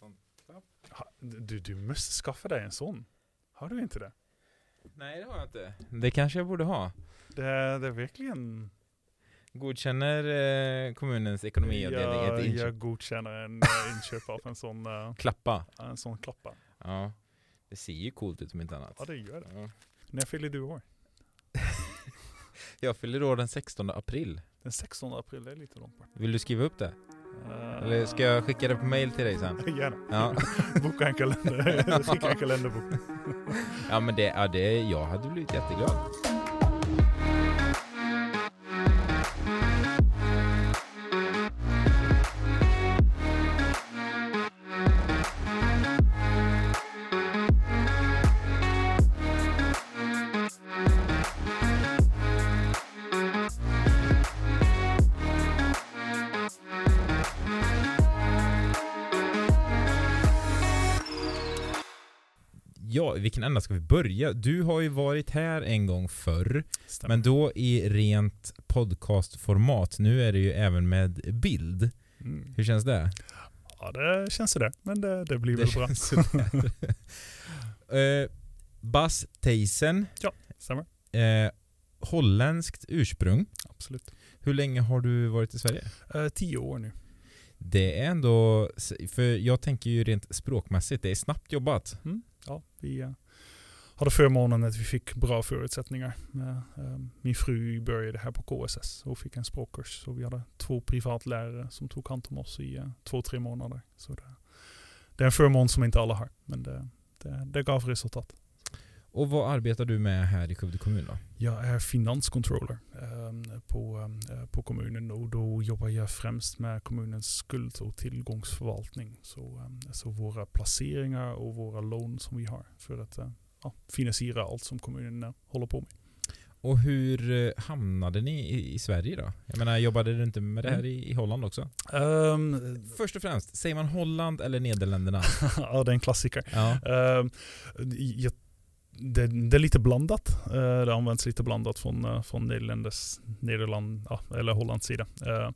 sån knapp. Ha, Du, du måste skaffa dig en sån. Har du inte det? Nej det har jag inte. Det kanske jag borde ha. Det, det är verkligen... Godkänner eh, kommunens ekonomiavdelning jag, ett inköp? jag godkänner en eh, inköp av en sån, eh, Klappa. en sån klappa. Ja. Det ser ju coolt ut om inte annat. Ja det gör det. Ja. När fyller du år? Jag fyller år den 16 april. Den 16 april, det är lite långt bort. Vill du skriva upp det? Eh, Eller ska jag skicka det på mail till dig sen? Gärna. Ja, Boka en kalender. Skicka en kalenderbok. ja men det, ja, det, jag hade blivit jätteglad. Vilken ända ska vi börja? Du har ju varit här en gång förr, Stämmer. men då i rent podcastformat. Nu är det ju även med bild. Mm. Hur känns det? Ja det känns det. Men det, det blir Det väl bra. sådär. Eh, Bas Theisen, Stämmer. eh, holländskt ursprung. Absolut. Hur länge har du varit i Sverige? Eh, tio år nu. Det är ändå, för jag tänker ju rent språkmässigt, det är snabbt jobbat. Ja, vi eh, hade förmånen att vi fick bra förutsättningar. Eh, eh, min fru började här på KSS och fick en språkkurs. Så vi hade två privatlärare som tog hand om oss i eh, två, tre månader. Så det, det är en förmån som inte alla har. Men det, det, det gav resultat. Och vad arbetar du med här i Skövde kommun då? Jag är finanscontroller eh, på, eh, på kommunen och då jobbar jag främst med kommunens skuld och tillgångsförvaltning. Så, eh, så våra placeringar och våra lån som vi har för att eh, ja, finansiera allt som kommunen eh, håller på med. Och hur hamnade ni i, i Sverige då? Jag menar, jobbade du inte med det här Mm. i, i Holland också? Ehm, Först och främst, säger man Holland eller Nederländerna? ja, det är en klassiker. Ja. Ehm, jag, det, det är lite blandat. Eh, det används lite blandat från, eh, från Nederländes, Nederland, ja, eller Hollands sida. Eh,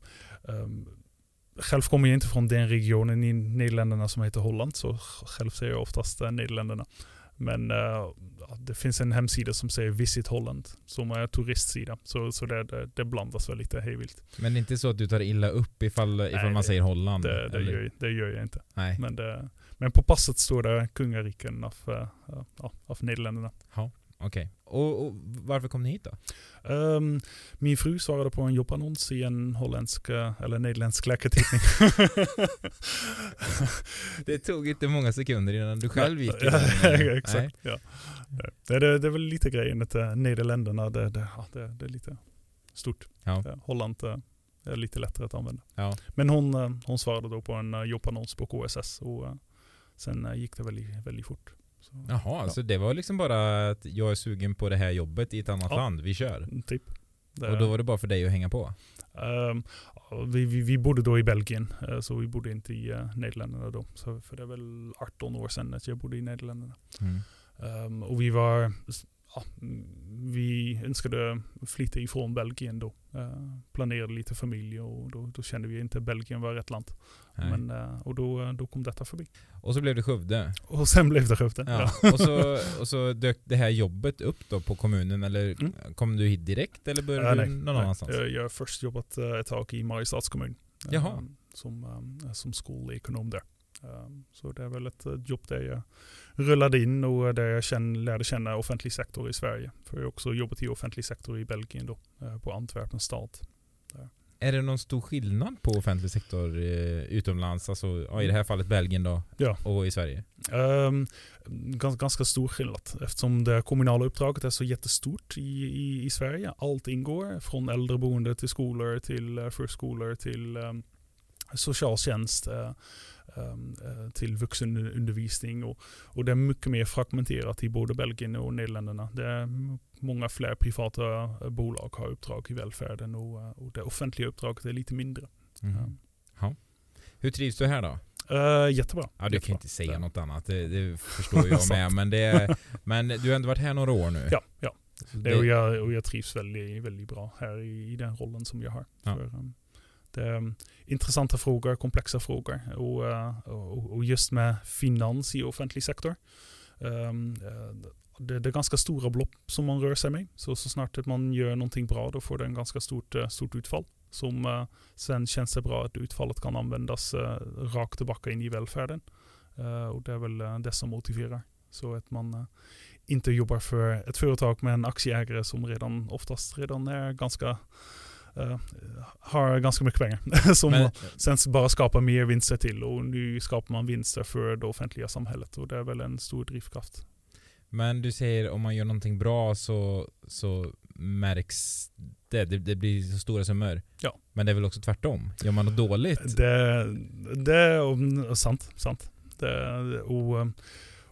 ehm, själv kommer jag inte från den regionen i Nederländerna som heter Holland, så själv säger jag oftast Nederländerna. Men ja, det finns en hemsida som säger Visit Holland, som är turistsida. Så, så det, det, det blandas väl lite hejvilt. Men det är inte så att du tar illa upp ifall, ifall Nej, man det- säger Holland? Det, det, gör, det gör jag inte. Nej. Men, det, men på passet står det kungariken av, eh, ja, av Nederländerna. Okej. Och, och varför kom ni hit då? Ehm, min fru svarade på en jobbannons i en holländsk eh, eller nederländsk läkartidning. Det tog inte många sekunder innan du själv gick. Ja, Exakt. Ja. Det, det, det är väl lite grejen att eh, Nederländerna, det, det, ja, det, det är lite stort. Ja. Holland är lite lättare att använda. Ja. Men hon, hon svarade då på en jobbannons på KSS och sen eh, gick det väldigt, väldigt fort. Så, Jaha, Ja. så det var liksom bara att jag är sugen på det här jobbet i ett annat Ja. land, vi kör. Typ. Det, Och då var det bara för dig att hänga på? Ja, vi, vi, vi bodde då i Belgien, eh, så vi bodde inte i uh, Nederländerna då. Så för det är väl 18 år sedan att jag bodde i Nederländerna. Mm. Ehm, och vi var, ja, mm, vi önskade flytta ifrån Belgien då. Eh, planerade lite familj och då, då kände vi inte att Belgien var rätt land. Men, eh, och då, då kom detta förbi. Och så blev det Skövde. Och sen blev det Skövde. Ja. Ja. och, så, och så dök det här jobbet upp då på kommunen eller Mm. kom du hit direkt eller började Eh, du någon nej. annanstans? Jag, har först jobbat eh, ett tag i Mariestads kommun. eh, Jaha. Som, eh, som skolekonom där. Eh, Så det är väl ett eh, jobb där jag rullade in och där jag känn, lärde känna offentlig sektor i Sverige. För jag har också jobbat i offentlig sektor i Belgien då, eh, på Antwerpen stad. Är det någon stor skillnad på offentlig sektor eh, utomlands, alltså ja, i det här fallet Belgien då, Ja. och i Sverige? Um, ganska, ganska stor skillnad eftersom det kommunala uppdraget är så jättestort i, i, i Sverige. Allt ingår från äldreboende till skolor till uh, förskolor till um, socialtjänst eh, eh, till vuxenundervisning och, och det är mycket mer fragmenterat i både Belgien och Nederländerna. Det är många fler privata eh, bolag har uppdrag i välfärden och, eh, och det offentliga uppdraget är lite mindre. Mhm. Ja. Hur trivs du här då? Uh, jättebra. Ja, du kan Jättebra. inte säga Det- något annat, det, det förstår jag med. Men, det, men du har ändå varit här några år nu. Ja, ja. Det, och, jag, och jag trivs väldigt, väldigt bra här i, i den rollen som jag har. Ja. För, um, det är eh, intressanta frågor, komplexa frågor och, eh, och, och just med finans i offentlig sektor. Um, det, det, är ganska stora belopp som man rör sig med. Så, så snart man gör någonting bra då får det en ganska stort, stort utfall. Som sen känns det bra att utfallet kan användas rakt tillbaka in i välfärden. Och det är väl det som motiverar. Så att man inte jobbar för ett företag med en aktieägare som redan oftast redan är ganska Uh, har ganska mycket pengar som Men, sen bara skapar mer vinster till och nu skapar man vinster för det offentliga samhället och det är väl en stor drivkraft. Men du säger om man gör någonting bra så, så märks det, det, det blir så stora summor. Ja. Men det är väl också tvärtom? Gör man något dåligt? Det, det är sant. sant. Det, och,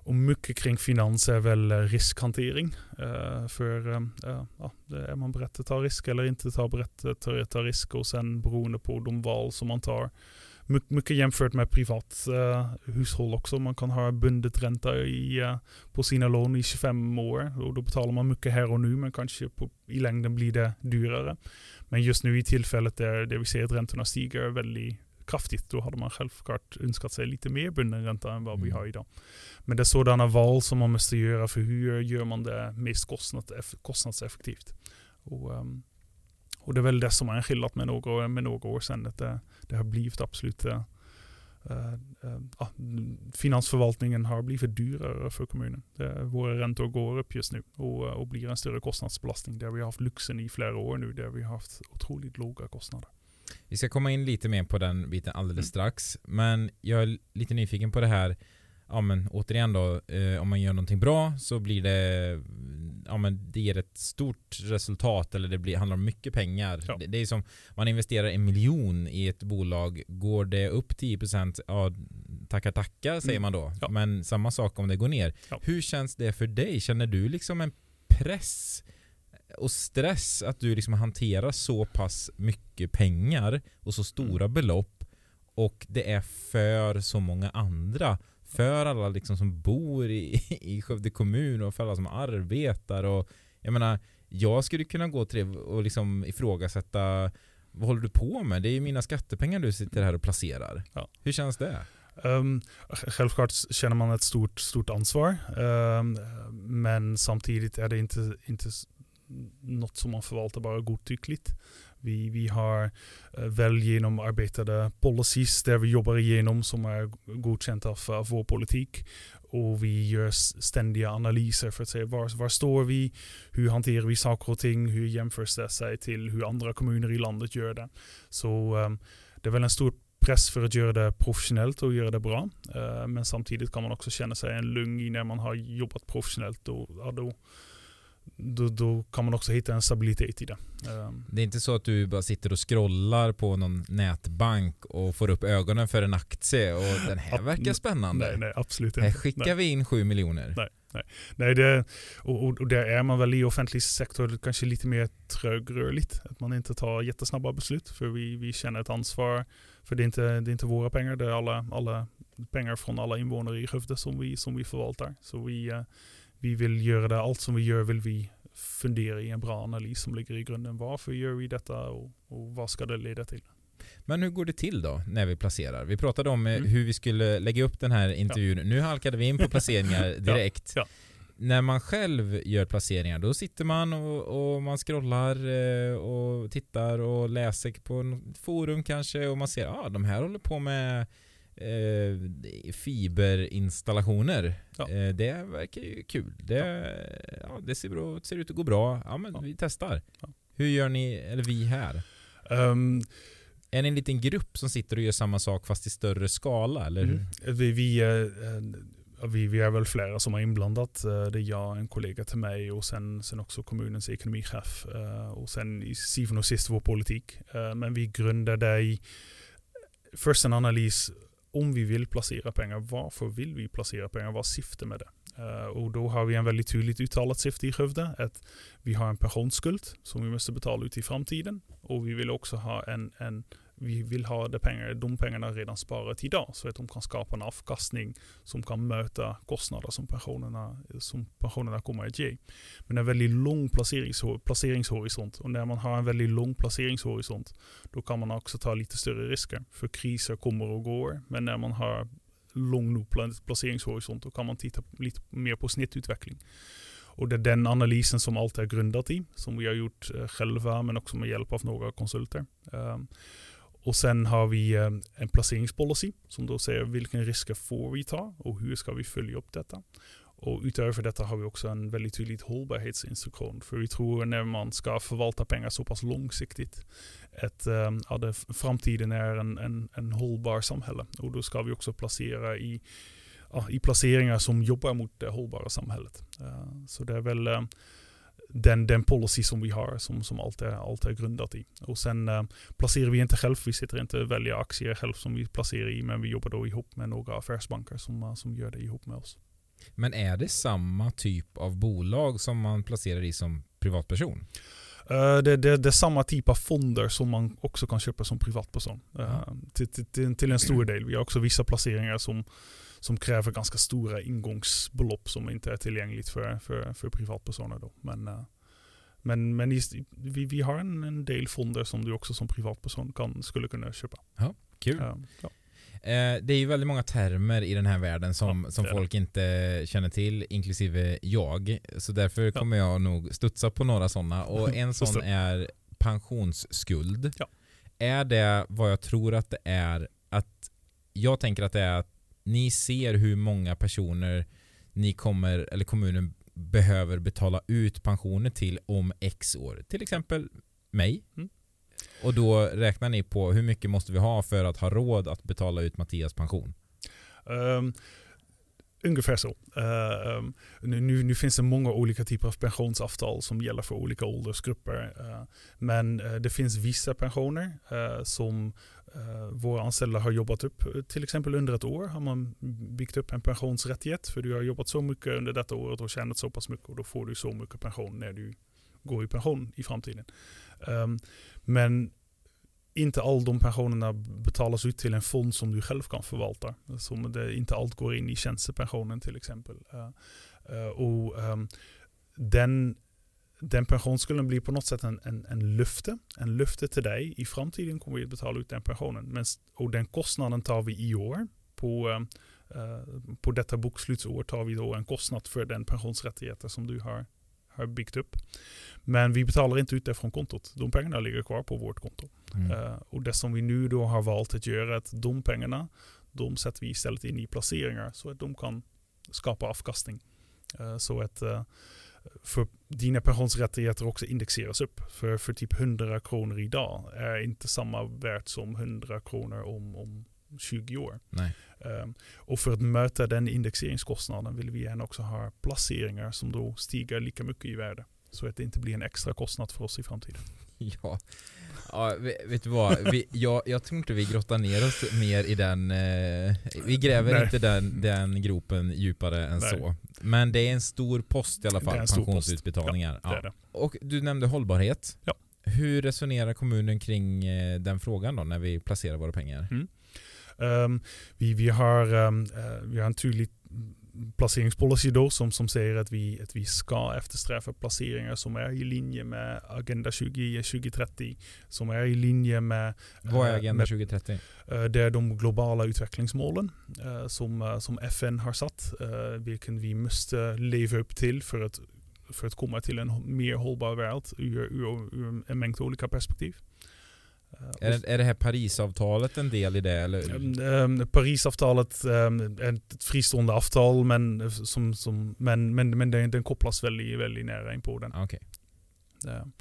och mycket kring finans är väl eh, riskhantering. Uh, för uh, ja, är man beredd att ta risk eller inte ta beredd att ta risk och sen beroende på de val som man tar mycket jämfört med privat uh, hushåll också. Man kan ha bundet ränta i, uh, på sina lån i 25 år och då betalar man mycket här och nu men kanske på, i längden blir det dyrare. Men just nu i tillfället där, där vi ser att räntorna stiger väldigt kraftigt, då hade man självklart önskat sig lite mer bunden ränta än vad mm. vi har idag. Men det är sådana val som man måste göra för hur gör man det mest kostnadseffektivt. Och, um, och det är väl det som är skillnad med några, med några år sedan. Att det, det har blivit absolut uh, uh, finansförvaltningen har blivit dyrare för kommunen. Det, våra räntor går upp just nu och, och blir en större kostnadsbelastning. Där vi har haft lyxen i flera år nu, där vi har haft otroligt låga kostnader. Vi ska komma in lite mer på den biten alldeles mm. strax. Men jag är lite nyfiken på det här ja men återigen då, eh, om man gör någonting bra så blir det ja men det ger ett stort resultat eller det blir, handlar om mycket pengar. Ja. Det, det, är som, man investerar en miljon i ett bolag, går det upp 10% ja tackar tackar säger mm. man då. Ja. Men samma sak om det går ner. Hur känns det för dig? Känner du liksom en press och stress att du liksom hanterar så pass mycket pengar och så stora mm. belopp och det är för så många andra för alla liksom som bor i, i Skövde kommun och för alla som arbetar och jag menar jag skulle kunna gå till det och liksom ifrågasätta vad håller du på med? Det är ju mina skattepengar du sitter här och placerar. Ja. Hur känns det? Um, självklart känner man ett stort, stort ansvar. Um, men samtidigt är det inte, inte något som man förvaltar bara godtyckligt. Vi, vi har uh, väl genomarbetade policies där vi jobbar igenom som är godkänt av, av vår politik. Och vi gör ständiga analyser för att se var, var står vi, hur hanterar vi saker och ting, hur jämförs det sig till hur andra kommuner i landet gör det. Så um, det är väl en stor press för att göra det professionellt och göra det bra. Uh, men samtidigt kan man också känna sig en lugn i när man har jobbat professionellt. Och, ja, då, då, då, kan man också hitta en stabilitet i det. Ehm. Det är inte så att du bara sitter och scrollar på någon nätbank och får upp ögonen för en aktie och den här verkar spännande. Nej, nej absolut inte. Här skickar nej. vi in 7 miljoner. Nej, nej. nej det, och, och, och där är man väl i offentlig sektor kanske lite mer trögrörligt. Att man inte tar jättesnabba beslut för vi, vi känner ett ansvar. För det är inte, det är inte våra pengar, det är alla, alla pengar från alla invånare i Skövde som vi, som vi förvaltar. Så vi eh, vi vill göra det, allt som vi gör vill vi fundera i en bra analys som ligger i grunden. Varför gör vi detta och, och vad ska det leda till? Men hur går det till då när vi placerar? Vi pratade om eh, mm. hur vi skulle lägga upp den här intervjun. Ja. Nu halkade vi in på placeringar direkt. Ja. Ja. När man själv gör placeringar då sitter man och, och man scrollar eh, och tittar och läser på forum kanske och man ser att ah, de här håller på med fiberinstallationer. Ja. Eh, det verkar ju kul. Det, ja. det ser, bra, ser, ut att gå bra. Ja, men ja. vi testar. Hur gör ni, eller vi här? Um, är ni en liten grupp som sitter och gör samma sak fast i större skala? Eller? Mm. Vi, vi, äh, vi, vi, är väl flera som är inblandat. Eh, det är jag, en kollega till mig och sen, sen också kommunens ekonomichef. Och sen i syvende och sist vår politik. Men vi grundade i först en analys om vi vill placera pengar, varför vill vi placera pengar? Vad är syftet med det? Uh, och då har vi en väldigt tydligt uttalat syfte i Skövde. Att vi har en pensionsskuld som vi måste betala ut i framtiden. Och vi vill också ha en, en vi vill ha de, pengar, de pengarna redan sparat idag så att de kan skapa en avkastning som kan möta kostnader som pensionerna, som pensionerna kommer att ge. Men en väldigt lång placeringshorisont och när man har en väldigt lång placeringshorisont då kan man också ta lite större risker. För kriser kommer och går men när man har lång nog placeringshorisont då kan man titta lite mer på snittutveckling. Och det är den analysen som allt är grundat i, som vi har gjort eh, själva men också med hjälp av några konsulter. Um, och sen har vi eh, en placeringspolicy som då säger vilken risker får vi ta och hur ska vi följa upp detta. Och utöver detta har vi också en väldigt tydlig hållbarhetsinstruktion. För vi tror när man ska förvalta pengar så pass långsiktigt att um, ja, det, framtiden är en, en, en hållbar samhälle. Och då ska vi också placera i ja, i placeringar som jobbar mot det hållbara samhället. Uh, så det är väl uh, den, den policy som vi har som, som allt, är, allt är grundat i. Och sen uh, placerar vi inte själv, vi sitter inte och väljer aktier själv som vi placerar i, men vi jobbar då ihop med några affärsbanker som, som gör det ihop med oss. Men är det samma typ av bolag som man placerar i som privatperson? Uh, det, det, det, är samma typ av fonder som man också kan köpa som privatperson. Uh, mm. till, till, till, en stor del. Vi har också vissa placeringar som som kräver ganska stora ingångsbelopp som inte är tillgängligt för, för, för privatpersoner. Då. Men, uh, men, men vi, vi har en, en del fonder som du också som privatperson kan, skulle kunna köpa. Ja, kul. Uh, ja. Eh, det är ju väldigt många termer i den här världen som, ja, som folk inte känner till, inklusive jag. Så därför ja. kommer jag nog studsa på några sådana. Och en sån är pensionsskuld. Är det vad jag tror att det är? Att jag tänker att det är att ni ser hur många personer ni kommer, eller kommunen behöver betala ut pensioner till om x år. Till exempel mig. Mm. Och då räknar ni på hur mycket måste vi ha för att ha råd att betala ut Mattias pension? Um, ungefär så. Uh, nu, nu, finns det många olika typer av pensionsavtal som gäller för olika åldersgrupper. Uh, men uh, det finns vissa pensioner som Uh, Eh, våra anställda har jobbat upp, eh, till exempel under ett år har man byggt upp en pensionsrättighet. För du har jobbat så mycket under detta året och tjänat så pass mycket och då får du så mycket pension när du går i pension i framtiden. Um, men inte all de pensionerna betalas ut till en fond som du själv kan förvalta. Som det inte allt går in i tjänstepensionen till exempel. Uh, uh, och um, den den pensionsskulden blir på något sätt en, en, en löfte. En löfte till dig. I framtiden kommer vi att betala ut den pensionen. Men, och den kostnaden tar vi i år. På, uh, på detta bokslutsår tar vi då en kostnad för den pensionsrättigheter som du har, har byggt upp. Men vi betalar inte ut det från kontot. De pengarna ligger kvar på vårt konto. Mm. Uh, och det som vi nu då har valt att göra är att de pengarna, de sätter vi istället in i placeringar så att de kan skapa avkastning. Uh, så att för dina pensionsrättigheter också indexeras upp. För, för typ 100 kronor idag är inte samma värt som 100 kronor om, om 20 år. Um, och för att möta den indexeringskostnaden vill vi gärna också ha placeringar som då stiger lika mycket i värde. Så att det inte blir en extra kostnad för oss i framtiden. Ja, ja vet du vad? Vi, jag, jag tror inte vi grottar ner oss mer i den, eh, vi gräver Nej. inte den, den gropen djupare än Nej. så. Men det är en stor post i alla fall, pensionsutbetalningar. Ja, ja. Och du nämnde hållbarhet. Ja. Hur resonerar kommunen kring eh, den frågan då när vi placerar våra pengar? Mm. Um, vi, vi, har, um, uh, vi har en tydlig placeringspolicy då som, som säger att vi, att vi ska eftersträva placeringar som är i linje med Agenda 20, 2030. Som är i linje med... Vad är eh, Agenda med, 2030? Eh, det är de globala utvecklingsmålen uh, som, som FN har satt. Vilken vi måste leva upp till för att, för att komma till en mer hållbar värld ur, ur, ur en mängd olika perspektiv. Är det, är det här Parisavtalet en del i det? Eller? Um, Parisavtalet um, är ett fristående avtal men, som, som, men, men, men den, den kopplas väldigt, väldigt nära in på den. Okay. Um,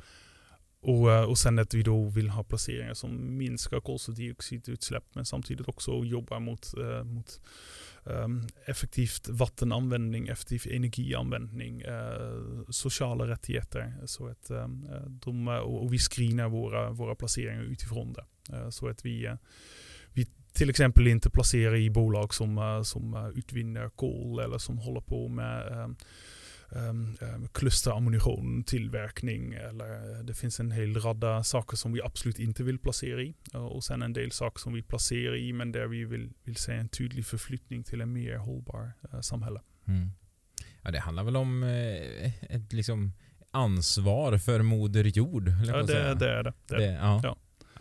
och, eh, och sen att vi då vill ha placeringar som minskar koldioxidutsläpp men samtidigt också jobbar mot, uh, mot Ehm, effektivt vattenanvändning, effektiv energianvändning, uh, sociala rättigheter. Så att, um, de, och, och, vi screenar våra, våra placeringar utifrån det. Uh, så att vi, uh, vi till exempel inte placerar i bolag som, som utvinner kol eller som håller på med ehm, klusterammunition, tillverkning eller det finns en hel radda saker som vi absolut inte vill placera i. Och sen en del saker som vi placerar i men där vi vill, vill se en tydlig förflyttning till en mer hållbar uh, samhälle. Mm. Ja, det handlar väl om eh, ett liksom ansvar för moder jord. Ja, det, det, är det. det, det ja. Ja.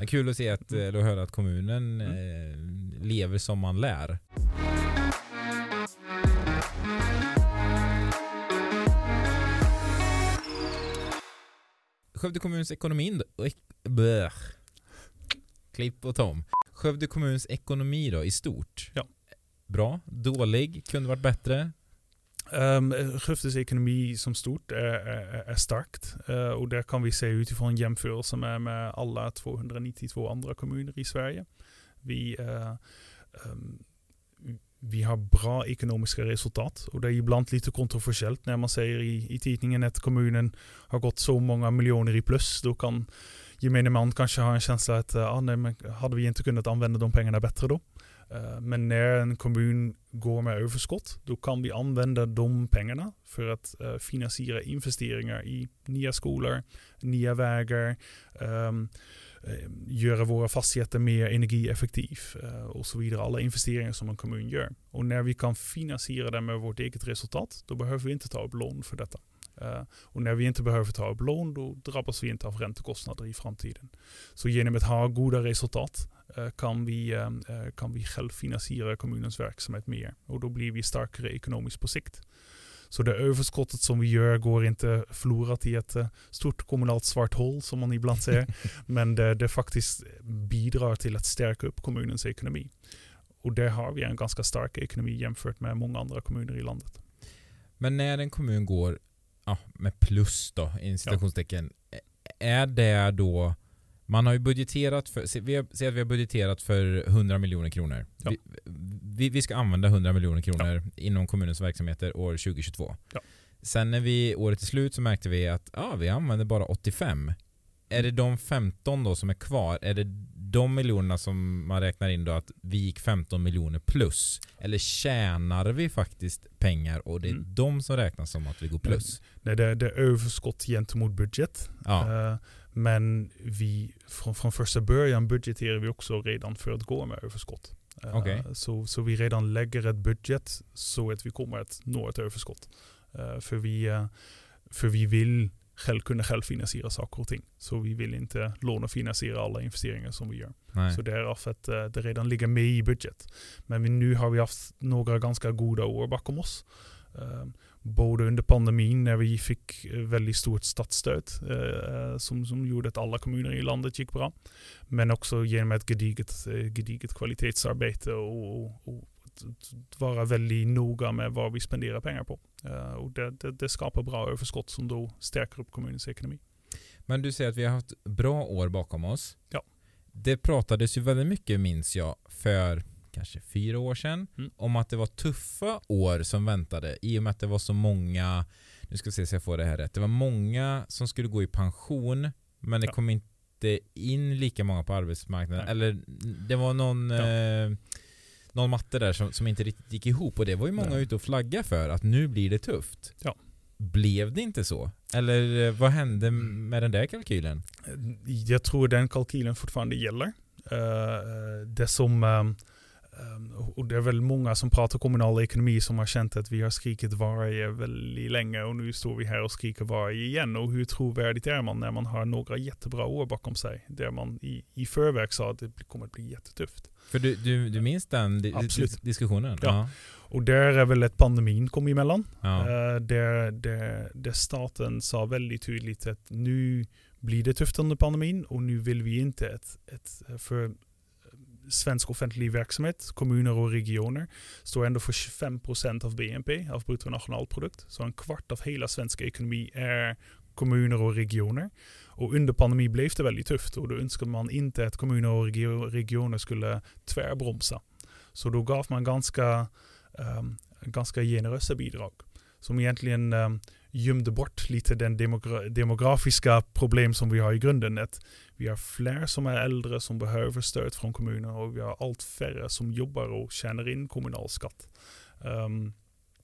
Kul att se att, eller höra att kommunen mm. eh, lever som man lär. Skövde kommuns ekonomi Klipp och Tom. Skövde kommuns ekonomi då i stort? Ja. Bra? Dålig? Kunde varit bättre? Um, Skövdes ekonomi som stort är, är, är starkt uh, och det kan vi se utifrån jämförelse med, med alla 292 andra kommuner i Sverige. Vi, uh, um, vi har bra ekonomiska resultat och det är ibland lite kontroversiellt när man säger i, i tidningen att kommunen har gått så många miljoner i plus. Då kan gemene man kanske ha en känsla att ah, nej, men hade vi inte kunnat använda de pengarna bättre då? Uh, men när en kommun går med överskott, då kan vi använda de pengarna för att uh, finansiera investeringar i nya skolor, nya vägar, um, Eh, göra våra fastigheter mer energieffektiv eh, och så vidare. Alla investeringar som en kommun gör. Och när vi kan finansiera det med vårt eget resultat, då behöver vi inte ta upp lån för detta. Uh, och när vi inte behöver ta upp lån, då drabbas vi inte av räntekostnader i framtiden. Så genom att ha goda resultat uh, kan, vi, uh, kan vi självfinansiera kommunens verksamhet mer. Och då blir vi starkare ekonomiskt på sikt. Så det överskottet som vi gör går inte förlorat i ett eh, stort kommunalt svart hål som man ibland säger. men det, det faktiskt bidrar till att stärka upp kommunens ekonomi. Och där har vi en ganska stark ekonomi jämfört med många andra kommuner i landet. Men när en kommun går ja, med plus då, i citationstecken, ja. är det då man har ju budgeterat för, vi har, säg att vi har budgeterat för 100 miljoner kronor. Ja. Vi, vi, ska använda 100 miljoner kronor ja. inom kommunens verksamheter år 2022. Ja. Sen när vi året är slut så märkte vi att ah, vi använder bara 85. Är det de 15 då som är kvar? Är det de miljonerna som man räknar in då att vi gick 15 miljoner plus? Eller tjänar vi faktiskt pengar och det är mm. de som räknas som att vi går plus? Nej, det, det är överskott gentemot budget. Ja. Uh, men vi, från, från första början budgeterar vi också redan för att gå med överskott. Eh, okay. så, så vi redan lägger ett budget så att vi kommer att nå ett överskott. Uh, för, vi, uh, för vi vill själv kunna självfinansiera saker och ting. Så vi vill inte lånefinansiera alla investeringar som vi gör. Nej. Så därför att det redan ligger med i budget. Men vi, nu har vi haft några ganska goda år bakom oss. Både under pandemin när vi fick eh, väldigt stort statsstöd eh, som, som gjorde att alla kommuner i landet gick bra. Men också genom ett gediget, eh, gediget kvalitetsarbete och, och, och vara väldigt noga med vad vi spenderar pengar på. Uh, och det, det, det, skapar bra överskott som då stärker upp kommunens ekonomi. Men du säger att vi har haft bra år bakom oss. Ja. Det pratades ju väldigt mycket, minns jag, för kanske fyra år sedan mm. om att det var tuffa år som väntade i och med att det var så många, nu ska vi se så jag får det här rätt, det var många som skulle gå i pension men det ja. kom inte in lika många på arbetsmarknaden. Nej. Eller det var någon ja. eh, någon matte där som, som inte riktigt gick ihop och det var ju många Nej. ute och flagga för att nu blir det tufft. Ja. Blev det inte så? Eller eh, vad hände med den där kalkylen? Jag tror den kalkylen fortfarande gäller. Uh, det som och det är väl många som pratar kommunal ekonomi som har känt att vi har skrikit varje väldigt länge och nu står vi här och skriker varje igen. Och hur trovärdigt är man när man har några jättebra år bakom sig där man i, i förväg sa att det kommer att bli jättetufft. För du, du, du minns den di Absolut. diskussionen? Ja. ja. Och där är väl ett pandemin kom emellan. Ja. Uh, där, där, där staten sa väldigt tydligt att nu blir det tufft under pandemin och nu vill vi inte ett, ett för svensk offentlig verksamhet, kommuner och regioner, står ändå för 25 procent av BNP, av bruttonationalprodukt. Så en kvart av hela svenska ekonomi är kommuner och regioner. Och under pandemin blev det väldigt tufft och då önskade man inte att kommuner och regioner skulle tvärbromsa. Så då gav man ganska, um, ganska generösa bidrag som egentligen um, gömde bort lite den demogra demografiska problem som vi har i grunden. Att vi har fler som är äldre som behöver stöd från kommunen och vi har allt färre som jobbar och tjänar in kommunalskatt. Um, ehm,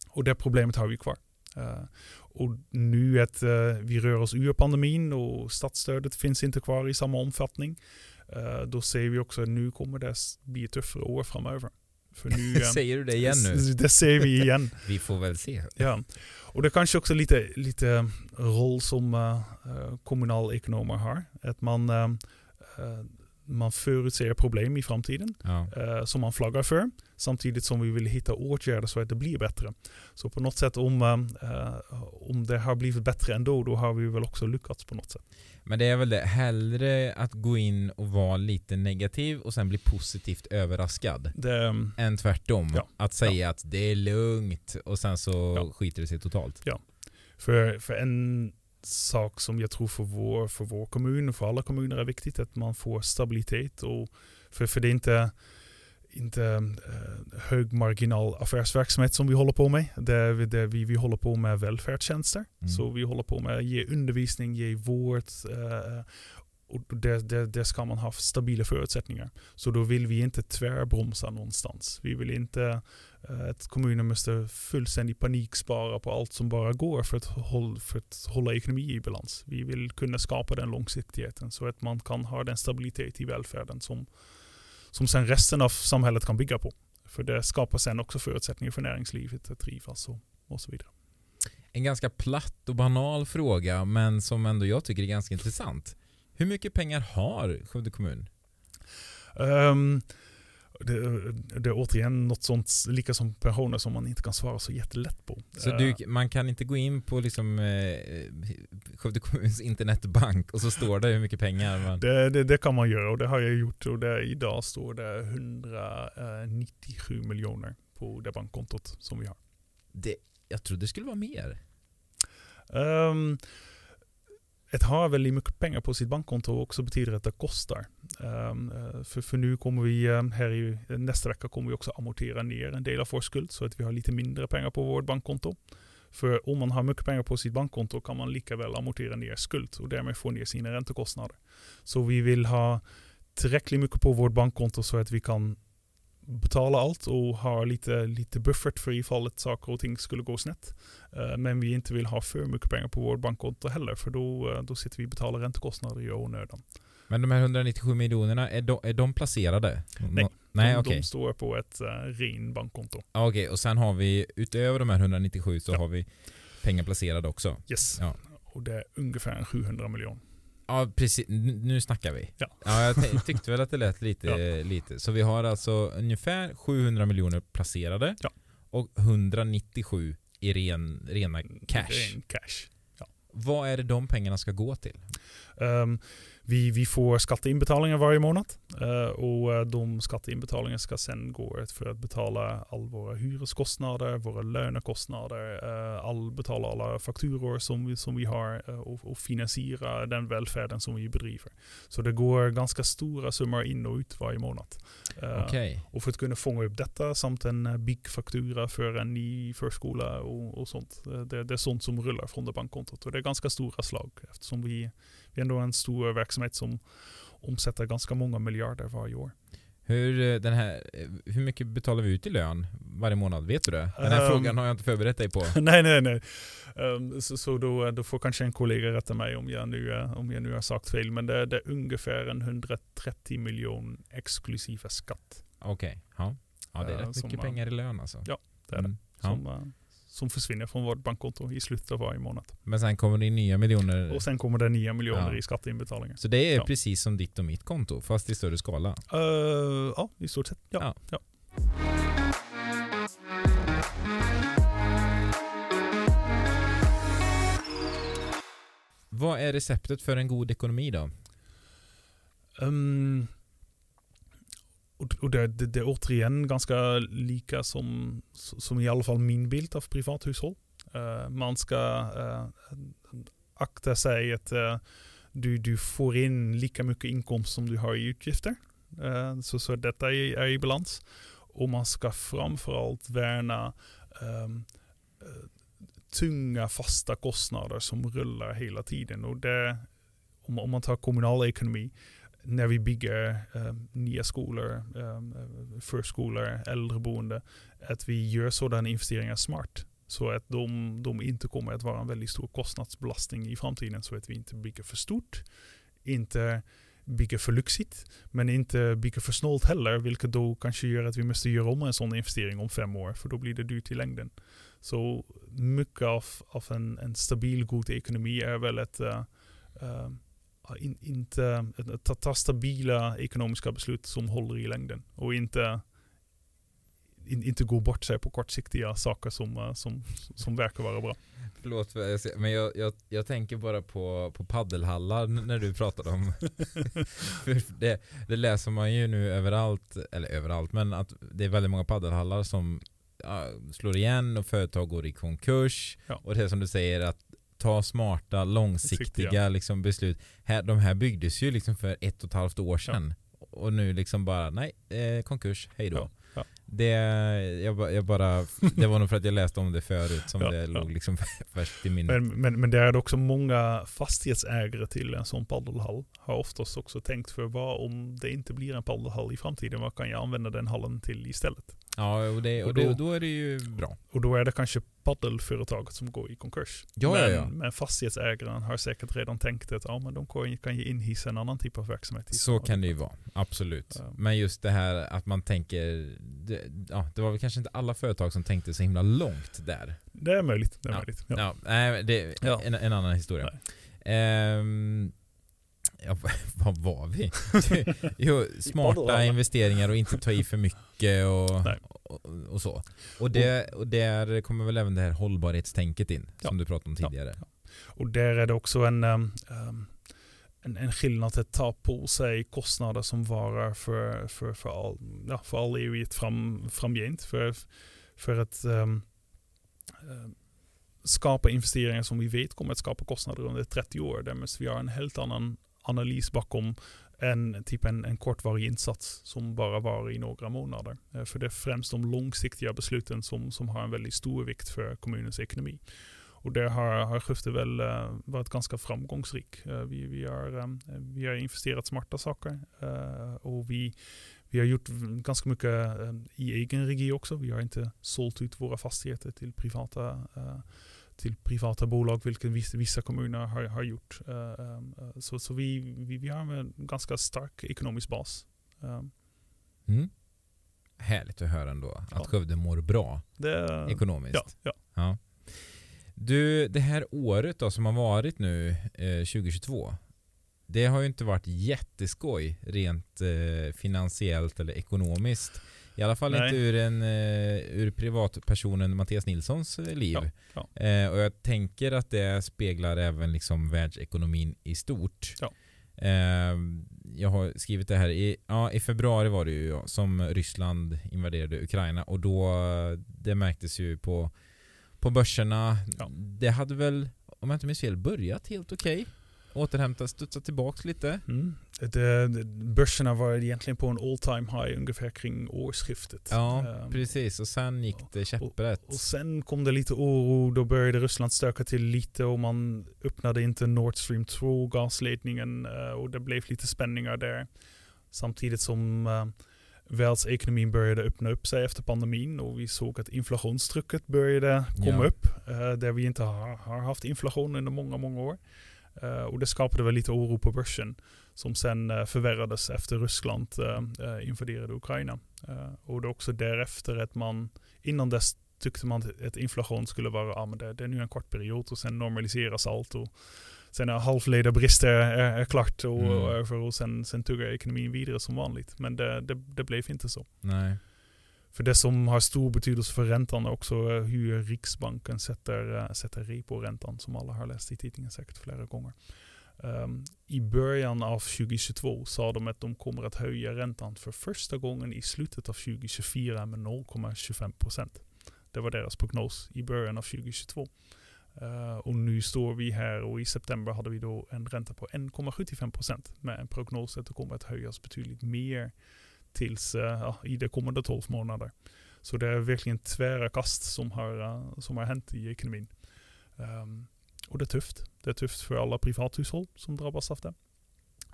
och det problemet har vi kvar. Uh, och nu att uh, vi rör oss ur pandemin och statsstödet finns inte kvar i samma omfattning. Uh, då ser vi också att nu kommer det bli tuffare år framöver. För nu, Säger du det igen nu? Det säger vi igen. vi får väl se. Ja. Och det kanske också lite, lite roll som uh, kommunalekonomer har. Att man, uh, man förutser problem i framtiden ja. uh, som man flaggar för. Samtidigt som vi vill hitta åtgärder så att det blir bättre. Så på något sätt om, om det har blivit bättre ändå, då har vi väl också lyckats på något sätt. Men det är väl det, hellre att gå in och vara lite negativ och sen bli positivt överraskad. Det, än tvärtom. Ja, att säga ja. att det är lugnt och sen så ja. skiter det sig totalt. Ja. För, för en sak som jag tror för vår, för vår kommun och för alla kommuner är viktigt, att man får stabilitet. Och för, för det inte inte uh, hög marginal affärsverksamhet som vi håller på med. Det, det, vi, vi håller på med välfärdstjänster. Mm. Så vi håller på med att ge undervisning, ge vård. Uh, och det, det, det, ska man ha stabila förutsättningar. Så då vill vi inte tvärbromsa någonstans. Vi vill inte uh, att kommunen måste fullständigt panikspara på allt som bara går för att, hålla, för att hålla ekonomi i balans. Vi vill kunna skapa den långsiktigheten så att man kan ha den stabilitet i välfärden som, som sen resten av samhället kan bygga på. För det skapar sen också förutsättningar för näringslivet att trivas och, och så vidare. En ganska platt och banal fråga men som ändå jag tycker är ganska intressant. Hur mycket pengar har Skövde kommun? Um, det, det, är återigen något sånt, lika som pensioner, som man inte kan svara så jättelätt på. Så du, eh. man kan inte gå in på liksom, eh, Skövde kommuns internetbank och så står det hur mycket pengar man... Det, det, det, kan man göra och det har jag gjort och det, idag står det 197 miljoner på det bankkontot som vi har. Det, jag trodde det skulle vara mer. Um, ett har väldigt mycket pengar på sitt bankkonto också betyder att det kostar. Ehm, eh, för, för nu kommer vi, eh, här i eh, nästa vecka kommer vi också amortera ner en del av vår skuld så att vi har lite mindre pengar på vårt bankkonto. För om man har mycket pengar på sitt bankkonto kan man lika väl amortera ner skuld och därmed få ner sina räntekostnader. Så vi vill ha tillräckligt mycket på vårt bankkonto så att vi kan betala allt och ha lite, lite buffert för ifall att saker och ting skulle gå snett. Uh, men vi inte vill ha för mycket pengar på vårt bankkonto heller för då, uh, då sitter vi och betalar räntekostnader i onödan. Men de här 197 miljonerna, är de, är de placerade? Nej, Nej de, okay. de står på ett uh, ren bankkonto. Okej, okay, och sen har vi utöver de här 197 så ja. har vi pengar placerade också? Yes, ja. och det är ungefär 700 miljoner. Ja, precis. Nu snackar vi. Ja. ja jag tyckte väl att det lät lite, ja. lite. Så vi har alltså ungefär 700 miljoner placerade ja. och 197 i ren, rena cash. Ren cash. Ja. Vad är det de pengarna ska gå till? Um, vi, vi får skatteinbetalningar varje månad uh, och eh, de skatteinbetalningarna ska sen gå för att betala all våra hyreskostnader, våra lönekostnader, uh, all, betala alla fakturor som vi, som vi har och, och, finansiera den välfärden som vi bedriver. Så det går ganska stora summor in och ut varje månad. Okay. Och för att kunna fånga upp detta samt en BIG-faktura för en ny förskola och, och sånt. Det, det, är sånt som rullar från det bankkontot och det är ganska stora slag eftersom vi det är ändå en stor verksamhet som omsätter ganska många miljarder varje år. Hur, eh, den här, eh, hur mycket betalar vi ut i lön varje månad? Vet du det? Den här um, frågan har jag inte förberett dig på. nej, nej, nej. Um, så, så då, då, får kanske en kollega rätta mig om jag nu, om jag nu har sagt fel. Men det, det är ungefär en 130 miljoner exklusive skatt. Okej, okay. ja. ja. det är rätt uh, mycket pengar i lön alltså. Ja, det är det. Mm. Som, ja som försvinner från vårt bankkonto i slutet av varje månad. Men sen kommer det nya miljoner? Och sen kommer det nya miljoner ja. i skatteinbetalningar. Så det är ja. precis som ditt och mitt konto, fast i större skala? Uh, ja, i stort sett. Ja. ja. Vad är receptet för en god ekonomi då? Um, och det, det, det, är återigen ganska lika som, som i alla fall min bild av privathushåll. Uh, man ska uh, akta sig att uh, du, du får in lika mycket inkomst som du har i utgifter. Uh, så, så detta är, är i balans. Och man ska framförallt värna um, tunga fasta kostnader som rullar hela tiden. Och det, om, om man tar kommunal ekonomi, när vi bygger eh, nya skolor, eh, förskolor, äldreboende, att vi gör sådana investeringar smart. Så att de, de inte kommer att vara en väldigt stor kostnadsbelastning i framtiden. Så att vi inte bygger för stort, inte bygger för lyxigt, men inte bygger för snålt heller. Vilket då kanske gör att vi måste göra om en sån investering om fem år, för då blir det dyrt i längden. Så mycket av, av en, en stabil god ekonomi är väl att uh, eh, uh, eh, in, inte ta, ta stabila ekonomiska beslut som håller i längden och inte in, inte gå bort sig på kortsiktiga saker som, uh, som, som verkar vara bra. Förlåt, men jag, jag, jag tänker bara på, på paddelhallar när du pratar om det, det läser man ju nu överallt, eller överallt, men att det är väldigt många paddelhallar som slår igen och företag går i konkurs. Ja. Och det är som du säger att ta smarta, långsiktiga liksom, beslut. Här, de här byggdes ju liksom för ett och ett halvt år sedan. Ja. Och nu liksom bara, nej, eh, konkurs, hej då. Ja. Det, jag, jag, bara, det var nog för att jag läste om det förut som det låg liksom färskt i minnet. Men, men, men det är också många fastighetsägare till en sån paddelhall har oftast också tänkt för vad om det inte blir en paddelhall i framtiden, vad kan jag använda den hallen till istället? Ja, och, det, och, då, då, är det ju bra. Och då är det kanske paddelföretaget som går i konkurs. Ja, men, ja, ja. men fastighetsägaren har säkert redan tänkt att ja, men de kan ge inhissa en annan typ av verksamhet. Så kan det ju vara, absolut. Ja. Men just det här att man tänker, det, ja, det var väl kanske inte alla företag som tänkte så himla långt där. Det är möjligt. Det är ja. möjligt. Ja. Ja, det är en, en, annan historia. Ehm, Ja, vad var vi? jo, smarta investeringar och inte ta i för mycket och, och, och, så. Och, det, och där kommer väl även det här hållbarhetstänket in, ja. som du pratade om tidigare. Ja. Och där är det också en, um, en, en skillnad att ta på sig kostnader som varar för, för, för, all, ja, för all evighet fram, framgent. För, för att um, skapa investeringar som vi vet kommer att skapa kostnader under 30 år. Där måste vi ha en helt annan analys bakom en, typ en, en kortvarig insats som bara var i några månader. Eh, för det är främst de långsiktiga besluten som, som har en väldigt stor vikt för kommunens ekonomi. Och där har, har Skövde väl uh, varit ganska framgångsrik. Uh, vi, vi, har, um, vi har investerat smarta saker och vi, vi har gjort ganska mycket i egen regi också. Vi har inte sålt ut våra fastigheter till privata till privata bolag, vilket vissa kommuner har, har gjort. Så så vi, vi, vi, har en ganska stark ekonomisk bas. Mm. Härligt att höra ändå att ja. Skövde mår bra det, ekonomiskt. Ja, ja. ja. Du, det här året då som har varit nu, eh, 2022. Det har ju inte varit jätteskoj rent eh, finansiellt eller ekonomiskt. I alla fall Nej. inte ur, en, uh, ur privatpersonen Mattias Nilssons eh, liv. Ja, ja. Uh, och jag tänker att det speglar även liksom världsekonomin i stort. Ja. Uh, jag har skrivit det här i, ja, i februari var det ju som Ryssland invaderade Ukraina och då det märktes ju på, på börserna. Det hade väl, om jag inte minns fel, börjat helt okej. Okay återhämta, studsa tillbaks lite. Mm. Det, det, börserna var egentligen på en all time high ungefär kring årsskiftet. Ja, um, precis. Och sen gick det käpprätt. Och, och, sen kom det lite oro. Då började Ryssland stöka till lite och man öppnade inte Nord Stream 2 gasledningen uh, och det blev lite spänningar där. Samtidigt som uh, världsekonomin började öppna upp sig efter pandemin och vi såg att inflationstrycket började komma ja. upp. Uh, där vi inte har, har, haft inflation under många, många år. Uh, och det skapade väl lite oro på börsen som sen uh, förvärrades efter Ryssland invaderade Ukraina. och det är också därefter att man, innan dess tyckte man att inflation skulle vara, ja men det, det är nu en kort period och sen normaliseras allt och sen är halvledarbrister är, är klart och, mm. och, och, sen, sen tuggar ekonomin vidare som vanligt. Men det, det, det blev inte så. Nej. För det som har stor betydelse för räntan är också eh, hur Riksbanken sätter, eh, sätter repo-räntan som alla har läst i tidningen säkert flera gånger. Um, I början av 2022 sa de att de kommer att höja räntan för första gången i slutet av 2024 med 0,25 procent. Det var deras prognos i början av 2022. Uh, och nu står vi här och i september hade vi då en ränta på 1,75 procent med en prognos att det kommer att höjas betydligt mer tills uh, ja, i de kommande 12 månader. Så det är verkligen tvära kast som har, uh, som har hänt i ekonomin. Um, och det är tufft. Det är tufft för alla privathushåll som drabbas av det.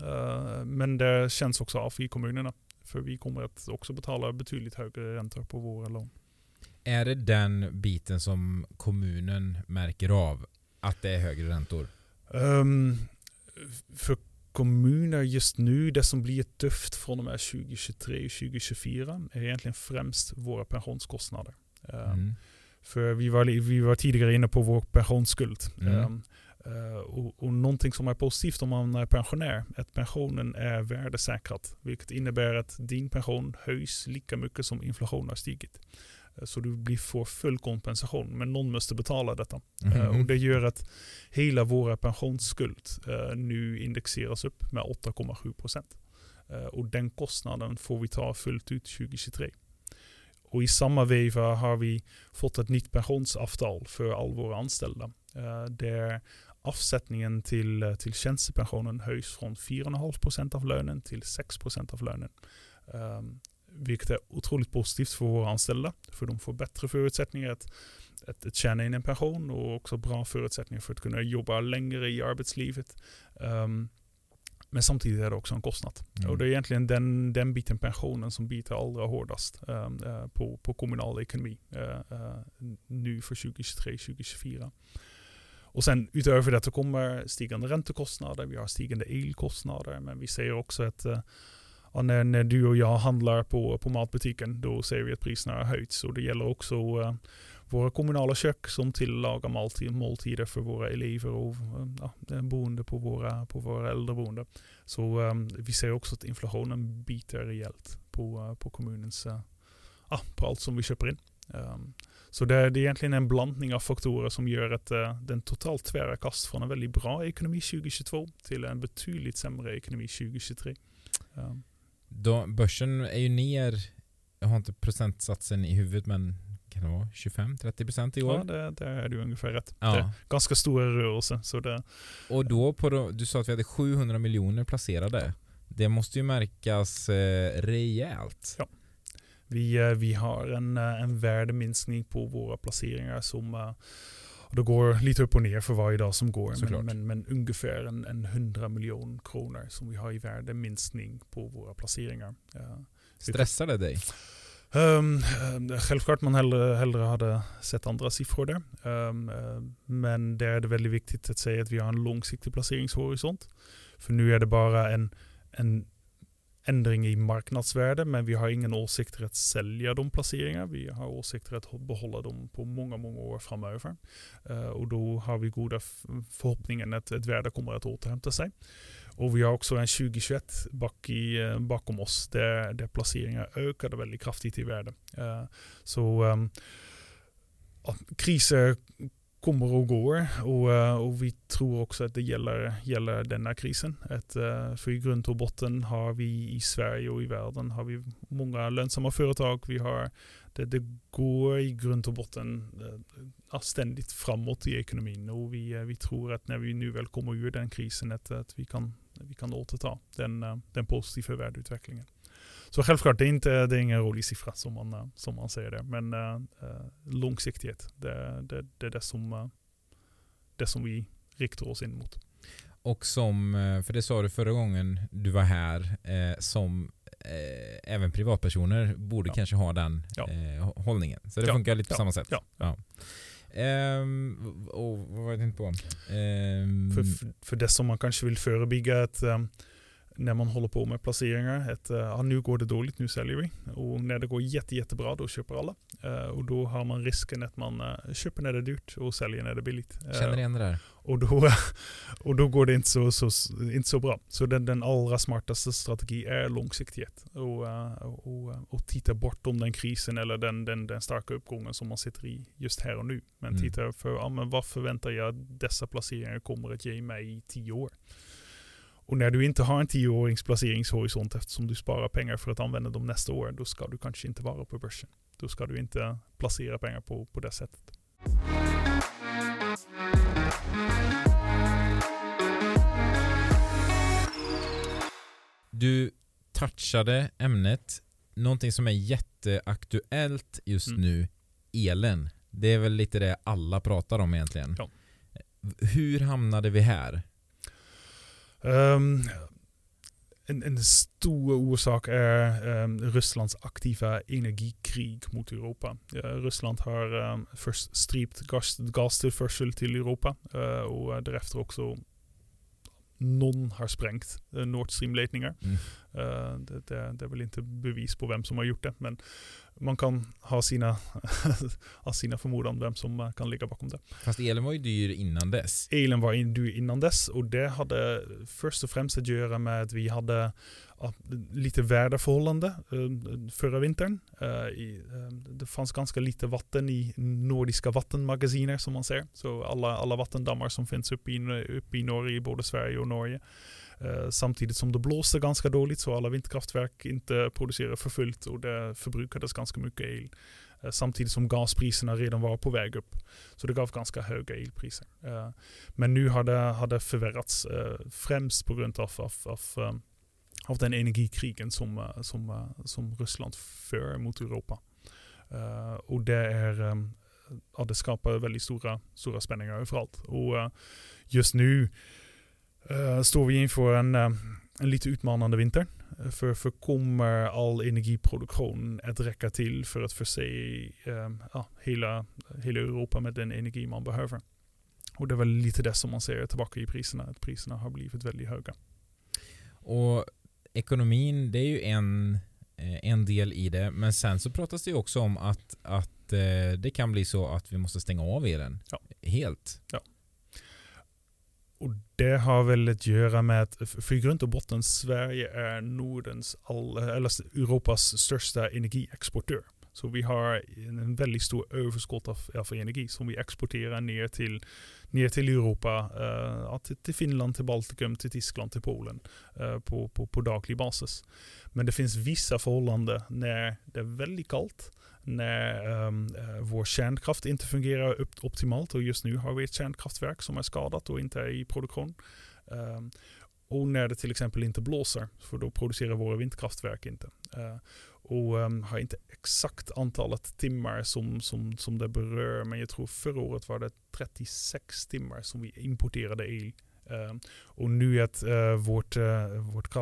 Uh, men det känns också av i kommunerna. För vi kommer att också betala betydligt högre räntor på våra lån. Är det den biten som kommunen märker av? Att det är högre räntor? Um, för kommuner just nu, det som blir tufft från och med 2023 och 2024 är egentligen främst våra pensionskostnader. Um, mm. För vi var, vi var tidigare inne på vår pensionsskuld. Mm. Um, uh, och, och någonting som är positivt om man är pensionär, att pensionen är värdesäkrad. Vilket innebär att din pension höjs lika mycket som inflationen har stigit. Så du blir, får full kompensation, men någon måste betala detta. Mm. Och det gör att hela våra pensionsskuld nu indexeras upp med 8,7 procent. och den kostnaden får vi ta fullt ut 2023. Och i samma veva har vi fått ett nytt pensionsavtal för all våra anställda. Där avsättningen till, eh, till tjänstepensionen höjs från 4,5% av lönen till 6% av lönen. Um, vilket är otroligt positivt för våra anställda. För de får bättre förutsättningar att, att, att tjäna in en pension och också bra förutsättningar för att kunna jobba längre i arbetslivet. Um, men samtidigt är det också en kostnad. Mm. Och det är egentligen den, den biten pensionen som biter allra hårdast uh, på, på kommunal ekonomi uh, uh, nu för 2023-2024. Och sen utöver detta kommer stigande räntekostnader, vi har stigande elkostnader, men vi ser också att ja, när, när, du och jag handlar på, på matbutiken, då ser vi att priserna har höjts. Och det gäller också eh, våra kommunala kök som tillagar måltid, måltider för våra elever och eh, ja, eh, boende på våra, på våra äldreboende. Så um, vi ser också att inflationen biter rejält på, uh, på kommunens, uh, ah, på allt som vi köper in. Um, så det, det, är egentligen en blandning av faktorer som gör att uh, den totalt tvära kast från en väldigt bra ekonomi 2022 till en betydligt sämre ekonomi 2023. Um. Då, börsen är ju ner, jag har inte procentsatsen i huvudet men kan det vara 25-30% i år? Ja, det, det är du ungefär rätt. Ja. Det är ganska stora rörelser. Så det... Och då, på då, du sa att vi hade 700 miljoner placerade. Det måste ju märkas eh, rejält. Ja. Vi, eh, vi har en, eh, en värdeminskning på våra placeringar som eh, det går lite upp och ner för varje dag som går. Men, men, men, ungefär en, en 100 miljoner kronor som vi har i värdeminskning på våra placeringar. Stressar det dig? Um, självklart man hellre, hellre hade sett andra siffror där. Um, men där är det väldigt viktigt att säga att vi har en långsiktig placeringshorisont. För nu är det bara en, en ändring i marknadsvärde, men vi har ingen åsikter att sälja de placeringar. Vi har åsikter att behålla dem på många, många år framöver. Uh, och då har vi goda förhoppningar att ett värde kommer att återhämta sig. Och vi har också en 2021 bak i, eh, bakom oss där, där placeringar ökade väldigt kraftigt i värde. Uh, så um, kriser kommer och går och, eh, och vi tror också att det gäller, gäller denna krisen. Att, eh, för i grund och botten har vi i Sverige och i världen har vi många lönsamma företag. Vi har, det, det går i grund och botten eh, ständigt framåt i ekonomin och vi, vi tror att när vi nu väl kommer ur den krisen att, att vi kan vi kan återta den, den positiva värdeutvecklingen. Så självklart, det är, inte, det är ingen rolig siffra som man, eh, som man säger det. Men äh, långsiktighet, det, det, det är det som, det som vi riktar oss in mot. Och som, för det sa du förra gången du var här, eh, som eh, även privatpersoner borde ja. kanske ha den ja. eh, hållningen. Så det ja. funkar lite på samma sätt. Ja. Um, och vad var jag tänkte på? Um, för, för, för det som man kanske vill förebygga att när man håller på med placeringar. Att, uh, ja, nu går det dåligt, nu säljer vi. Och när det går jätte, jättebra, då köper alla. Uh, och då har man risken att man uh, köper när det är dyrt och säljer när det är billigt. Känner igen det där. Och då, och då går det inte så, så, inte så bra. Så den, den allra smartaste strategi är långsiktighet. Och, och, och titta bortom den krisen eller den, den, den starka uppgången som man sitter i just här och nu. Men mm. titta för ja, men vad förväntar jag dessa placeringar kommer att ge mig i tio år. Och när du inte har en tioårings placeringshorisont eftersom du sparar pengar för att använda dem nästa år, då ska du kanske inte vara på börsen. Då ska du inte placera pengar på, på det sättet. Du touchade ämnet, någonting som är jätteaktuellt just mm. nu, elen. Det är väl lite det alla pratar om egentligen. Ja. Hur hamnade vi här? Um, en, en stor orsak är um, Rysslands aktiva energikrig mot Europa. Uh, Ryssland har um, först strypt gas, gastillförsel till Europa uh, och därefter också någon har sprängt uh, Nord Stream-ledningar. Mm. Uh, det, det, det, är väl inte bevis på vem som har gjort det, men man kan ha sina, ha sina förmodan vem som kan ligga bakom det. Fast elen var ju dyr innan dess. Elen var dyr innan dess och det hade först och främst att göra med att vi hade lite väderförhållande uh, förra vintern. I, uh, det fanns ganska lite vatten i nordiska vattenmagasiner som man ser. Så alla, alla vattendammar som finns uppe i, uppe i Norge, i både Sverige och Norge. Eh, samtidigt som det blåste ganska dåligt så alla vindkraftverk inte producerade för fullt och det förbrukades ganska mycket el. Eh, samtidigt som gaspriserna redan var på väg upp. Så det gav ganska höga elpriser. Eh, men nu har det, har det förvärrats främst på grund av, av, av, av den energikrigen som, som, som Ryssland för mot Europa. Och det är ja, det skapar väldigt stora, stora spänningar överallt. Och just nu står vi inför en, uh, en lite utmanande vinter. Uh, för, för kommer all energiproduktion att räcka till för att förse ja, hela, hela Europa med den energi man behöver? Och det är väl lite det som man ser tillbaka i priserna, att priserna har blivit väldigt höga. Och ekonomin, det är ju en, en del i det, men sen så pratas det ju också om att, att det kan bli så att vi måste stänga av elen ja. helt. Ja. Och det har väl att göra med att för grund och botten Sverige är Nordens, all, eller Europas största energiexportör. Så vi har en väldigt stor överskott av, av energi som vi exporterar ner till, ner till Europa, uh, till, till, Finland, till Baltikum, till Tyskland, till Polen uh, på, på, på daglig basis. Men det finns vissa förhållanden när det är väldigt kallt när um, vår kärnkraft inte fungerar optimalt och just nu har vi ett kärnkraftverk som är skadat och inte är i produktion. Um, och när det till exempel inte blåser, för då producerar våra vindkraftverk inte. Uh, och um, har inte exakt antalet timmar som, som, som det berör, men jag tror förra året var det 36 timmar som vi importerade el Ehm, och nu att uh, vårt, uh, vårt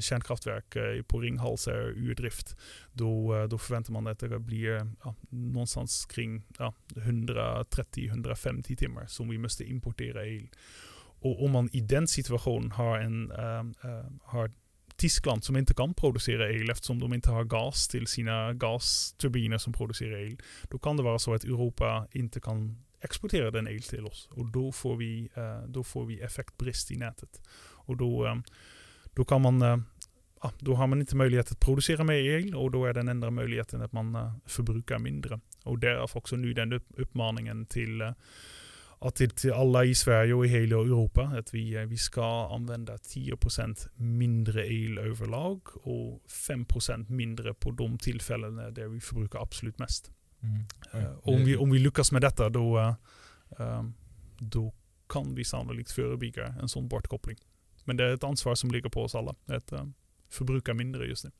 kärnkraftverk uh, på Ringhals är ur drift, då, då förväntar man att det blir ja, någonstans kring ja, 130-150 timmar som vi måste importera el. Och om man i den situationen har, en, ehm, har Tyskland som inte kan producera el eftersom de inte har gas till sina gasturbiner som producerar el. Då kan det vara så att Europa inte kan exportera den el till oss och då får vi, eh, då får vi effektbrist i nätet. Och då, eh, då kan man eh, då har man inte möjlighet att producera mer el och då är den enda möjligheten att man uh, förbrukar mindre. Och därav också nu den upp uppmaningen till, uh, till, till alla i Sverige och i hela Europa att vi, vi ska använda 10% mindre el överlag och 5% mindre på de tillfällen där vi förbrukar absolut mest. Mm. Uh, om, vi, om vi lyckas med detta då, uh, då kan vi sannolikt förebygga en sån bortkoppling. Men det är ett ansvar som ligger på oss alla. Att förbruka mindre just nu.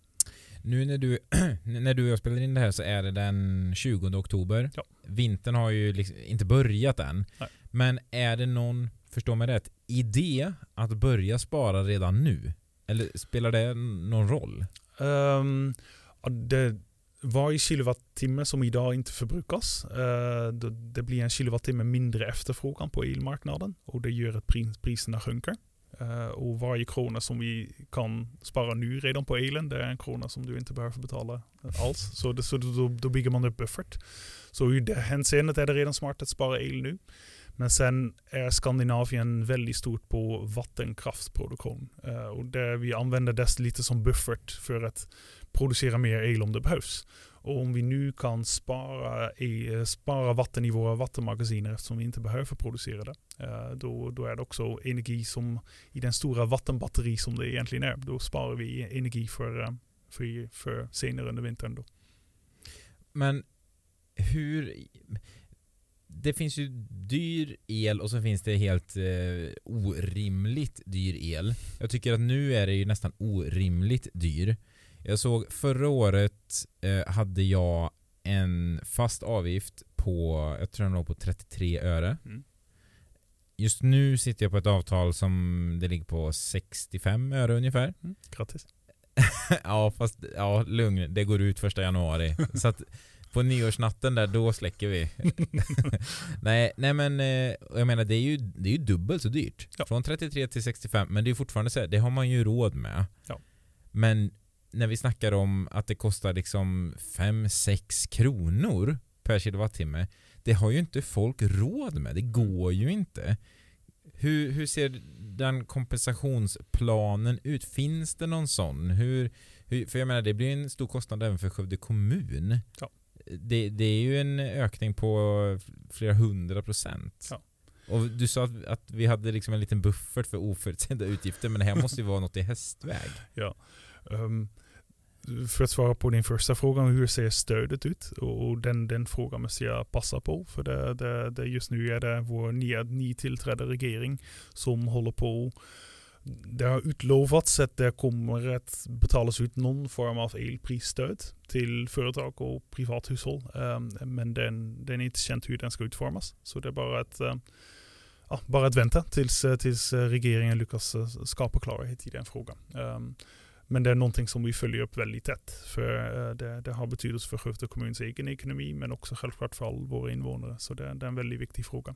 Nu när du, när du och jag spelar in det här så är det den 20 oktober. Ja. Vintern har ju liksom inte börjat än. Nej. Men är det någon, förstå mig rätt, idé att börja spara redan nu? Eller spelar det någon roll? Um, det, varje kilowattimme som idag inte förbrukas, eh, det blir en kilowattimme mindre efterfrågan på elmarknaden och det gör att priserna sjunker. Eh, och varje krona som vi kan spara nu redan på elen, det är en krona som du inte behöver betala alls. Så, det, så då, då bygger man upp buffert. Så i det hänseendet är det redan smart att spara el nu. Men sen är Skandinavien väldigt stort på vattenkraftsproduktion. Uh, och där vi använder det lite som buffert för att producera mer el om det behövs. Och om vi nu kan spara, el, eh, spara vatten i våra vattenmagasiner eftersom vi inte behöver producera det. Eh, då, då är det också energi som i den stora vattenbatteri som det egentligen är. Då sparar vi energi för, för, för senare under vintern. Då. Men hur det finns ju dyr el och så finns det helt eh, orimligt dyr el. Jag tycker att nu är det ju nästan orimligt dyr. Jag såg förra året eh, hade jag en fast avgift på, jag tror den låg på 33 öre. Mm. just nu sitter jag på ett avtal som det ligger på 65 öre ungefär. Mm, grattis. ja, fast ja, lugn. Det går ut första januari. så att på nyårsnatten där, då släcker vi. nej, nej men eh, jag menar det är ju, det är ju dubbelt så dyrt. Ja. Från 33 till 65, men det är fortfarande så här, det har man ju råd med. Ja. Men när vi snackar om att det kostar liksom 5-6 kronor per kilowattimme, det har ju inte folk råd med. Det går ju inte. Hur, hur ser den kompensationsplanen ut? Finns det någon sån? Hur, hur, för jag menar, det blir en stor kostnad även för Skövde kommun. Ja. Det, det är ju en ökning på flera hundra procent. Ja. Och du sa att, att vi hade liksom en liten buffert för oförutsedda utgifter, men det här måste ju vara något i hästväg. Um, för att svara på din första fråga, hur ser stödet ut? Och den, den frågan måste jag passa på. För det, det, det just nu är det vår nya, nytillträdda regering som håller på det har utlovats att det kommer att betalas ut någon form av elprisstöd till företag och privathushåll. Um, men den, den är inte känt hur den ska utformas. Så det är bara att, uh, ja, bara att vänta tills, tills regeringen lyckas skapa klarhet i den frågan. Um, men det är någonting som vi följer upp väldigt tätt. För det, det har betydelse för Skövde kommuns egen ekonomi men också självklart för all våra invånare. Så det, det är en väldigt viktig fråga.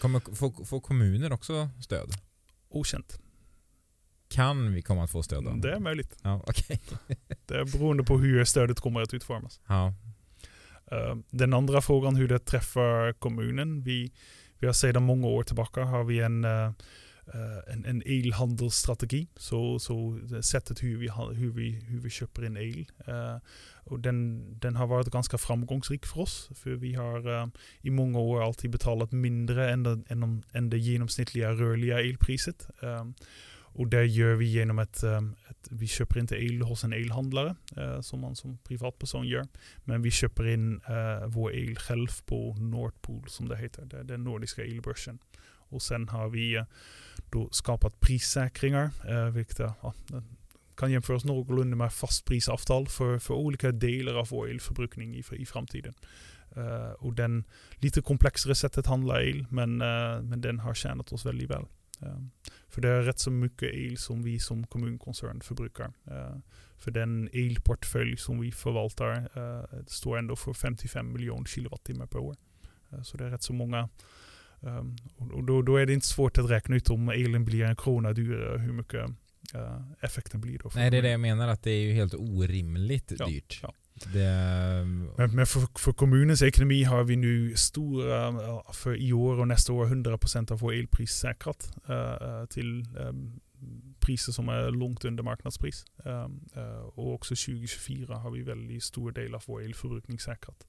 Kommer få, få kommuner också stöd? Okänt. Kan vi komma att få stöd? Då? Det är möjligt. Ja, okay. det är beroende på hur stödet kommer att utformas. Ja. Den andra frågan hur det träffar kommunen. Vi, vi har sedan många år tillbaka har vi en Uh, en, en elhandelsstrategi. Så, så sättet hur vi, hur, vi, hur vi köper in el. Och den, den har varit ganska framgångsrik för oss. För vi har i många år alltid betalat mindre än det, än, än det genomsnittliga rörliga elpriset och det gör vi genom att, ehm, vi köper inte el hos en elhandlare eh, som man som privatperson gör. Men vi köper in eh, vår el själv på Nordpool som det heter. Det den nordiska elbörsen. Och sen har vi eh, då skapat prissäkringar, eh, vilket ja, kan jämföras någorlunda med fastprisavtal för, för olika delar av vår elförbrukning i, i framtiden. Uh, och den lite komplexare sättet handlar el, men, uh, men den har tjänat oss väldigt väl. Ehm, för det är rätt så mycket el som vi som kommunkoncern förbrukar. för den elportfölj som vi förvaltar står ändå för 55 miljoner kilowattimmar per år. så det är rätt så många Um, och då, då, är det inte svårt att räkna ut om elen blir en krona dyrare, hur mycket uh, effekten blir då. Nej, det är det jag menar, att det är ju helt orimligt ja, dyrt. Ja. Det... Men, men för, för, kommunens ekonomi har vi nu stora, eh, för i år och nästa år 100% av vår elpris säkrat uh, till um, priser som är långt under marknadspris. Um, uh, och också 2024 har vi väldigt stor del av vår elförbrukning säkrat.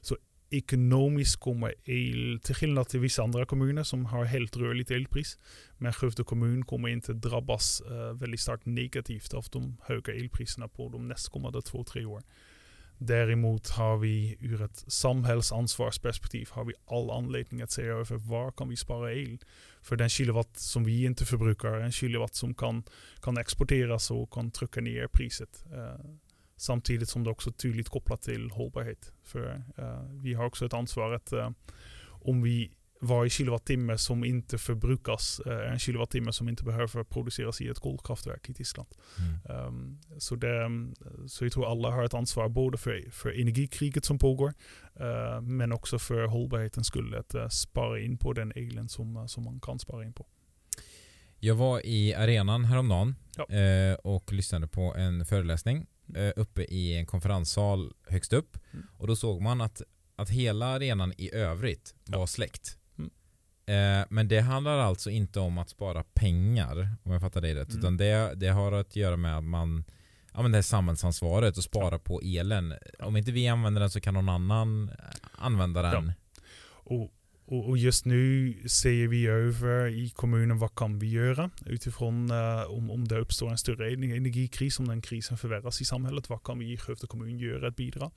så ekonomiskt kommer el, till skillnad till vissa andra kommuner som har helt rörligt elpris, men Skövde kommun kommer inte drabbas uh, väldigt starkt negativt av de höga elpriserna på de nästkommande två, tre år. Däremot har vi ur ett samhällsansvarsperspektiv har vi all anledning att se över var kan vi spara el. För den kilowatt som vi inte förbrukar, en kilowatt som kan, kan exporteras och kan trycka ner priset. Uh, Samtidigt som det också är tydligt kopplat till hållbarhet. För uh, vi har också ett ansvar att uh, om vi varje kilowattimme som inte förbrukas är uh, en kilowattimme som inte behöver produceras i ett kolkraftverk i Tyskland. Mm. Um, så, det, så jag tror alla har ett ansvar både för, för energikriget som pågår men också för hållbarhetens skull att spara in på den elen som, som man kan spara in på. Jag var i arenan häromdagen ja. och lyssnade på en föreläsning eh, uppe i en konferenssal högst upp. Mm. Och då såg man att, att hela arenan i övrigt ja. var släckt. Mm. Eh, men det handlar alltså inte om att spara pengar, om jag fattar det rätt. Mm. Utan det, det har att göra med att man Ja men det är samhällsansvaret att spara ja. på elen. Om inte vi använder den så kan någon annan använda den. Ja. Och och, och, just nu ser vi över i kommunen vad kan vi göra utifrån uh, om, om det uppstår en större energikris, om den krisen förvärras i samhället, vad kan vi i Skövde kommun göra att bidra?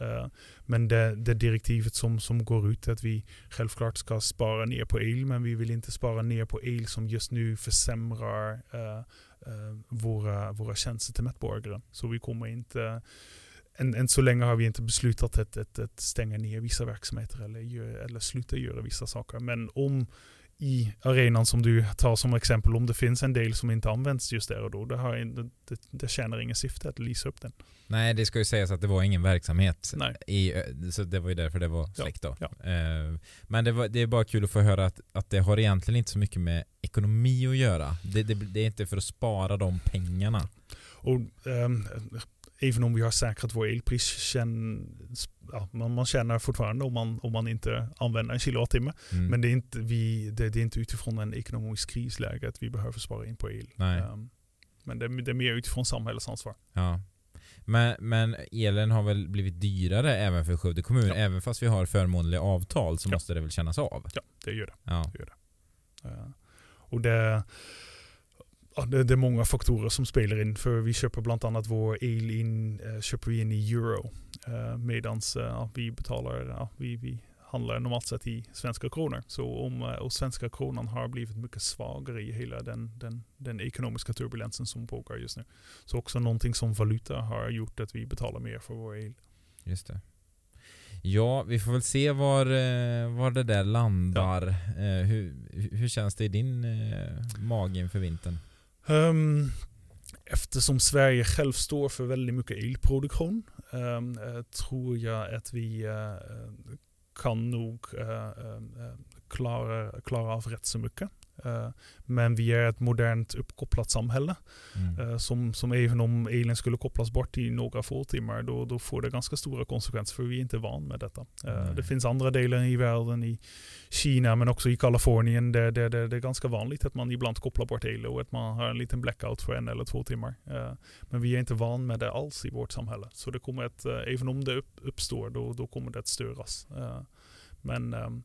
Uh, men det, det, direktivet som, som går ut är att vi självklart ska spara ner på el, men vi vill inte spara ner på el som just nu försämrar uh, våra, våra tjänster till medborgare. Så vi kommer inte än, än så länge har vi inte beslutat att, att, att stänga ner vissa verksamheter eller, eller sluta göra vissa saker. Men om i arenan som du tar som exempel, om det finns en del som inte används just där och då, det, har, det, det, det tjänar ingen syfte att lysa upp den. Nej, det ska ju sägas att det var ingen verksamhet. Nej. I, så det var ju därför det var släckt då. Ja, Eh, Men det, var, det är bara kul att få höra att, att det har egentligen inte så mycket med ekonomi att göra. Det, det, är inte för att spara de pengarna. Och ehm, även om vi har säkrat vår elpris, känn, ja, man, man tjänar fortfarande om man, om man inte använder en kilowattimme. Mm. Men det är, inte, vi, det, det är inte utifrån en ekonomisk krisläge att vi behöver spara in på el. Ehm, men det, det är mer utifrån samhällets ansvar. Ja. Men, men elen har väl blivit dyrare även för Skövde kommun? Ja. Även fast vi har förmånliga avtal så Ja. måste det väl kännas av? Ja, det gör det. Ja. Eh, och det, ja, det, det är många faktorer som spelar in. För vi köper bland annat vår el in, eh, köper vi in i euro. Uh, Medan ja, vi betalar, ja, vi, vi handlar normalt sett i svenska kronor. Så om eh, och svenska kronan har blivit mycket svagare i hela den, den, den ekonomiska turbulensen som pågår just nu. Så också någonting som valuta har gjort att vi betalar mer för vår el. Just det. Ja, vi får väl se var, eh, var det där landar. Eh, Hur, hur känns det i din eh, mage inför vintern? Um, eftersom Sverige själv står för väldigt mycket elproduktion um, tror jag att vi eh, kan nog eh, klara, klara av rätt så mycket. Eh, men vi är ett modernt uppkopplat samhälle. Mm. Eh, som, som även om elen skulle kopplas bort i några få timmar, då, då får det ganska stora konsekvenser för vi är inte van med detta. Nej. det finns andra delar i världen, i Kina men också i Kalifornien, där, där, där det är ganska vanligt att man ibland kopplar bort el och att man har en liten blackout för en eller två timmar. Men vi är inte van med det alls i vårt samhälle. Så det kommer eh, även om det upp, uppstår, då, då kommer det att störas. Men ehm,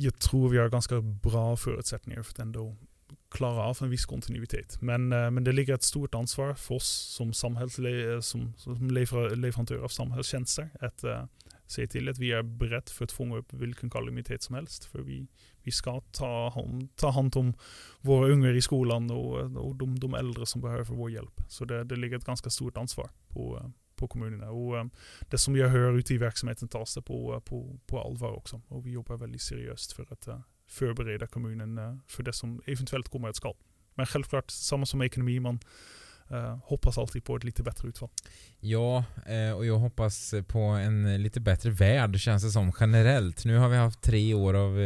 jag tror vi har ganska bra förutsättningar för att ändå klara av en viss kontinuitet. Men, eh, men det ligger ett stort ansvar för oss som, samhällsle- eh, som, som lever, leverantör av samhällstjänster att uh, se till att vi är beredda för att fånga upp vilken kalamitet som helst. För vi, vi ska ta hand, ta hand om våra ungar i skolan och, och de, de äldre som behöver vår hjälp. Så det, det ligger ett ganska stort ansvar på, på kommunerna. Och eh, det som jag hör ute i verksamheten tas det på, eh, på, på allvar också. Och vi jobbar väldigt seriöst för att eh, förbereda kommunen för det som eventuellt kommer att skall. Men självklart, samma som ekonomi, man eh, hoppas alltid på ett lite bättre utfall. Ja, och jag hoppas på en lite bättre värld känns det som generellt. Nu har vi haft tre år av,